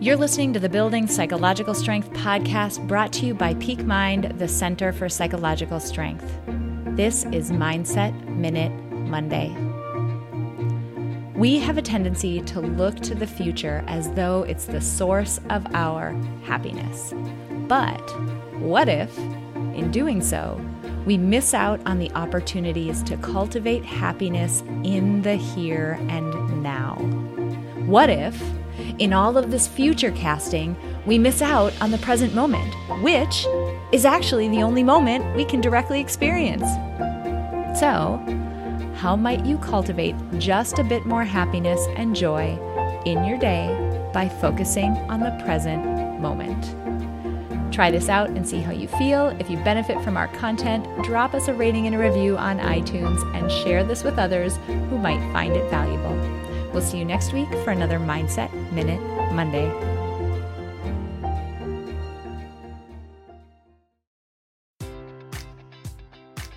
You're listening to the Building Psychological Strength podcast brought to you by Peak Mind, the Center for Psychological Strength. This is Mindset Minute Monday. We have a tendency to look to the future as though it's the source of our happiness. But what if, in doing so, we miss out on the opportunities to cultivate happiness in the here and now? What if, in all of this future casting, we miss out on the present moment, which is actually the only moment we can directly experience. So, how might you cultivate just a bit more happiness and joy in your day by focusing on the present moment? Try this out and see how you feel. If you benefit from our content, drop us a rating and a review on iTunes and share this with others who might find it valuable. We'll see you next week for another Mindset Minute Monday.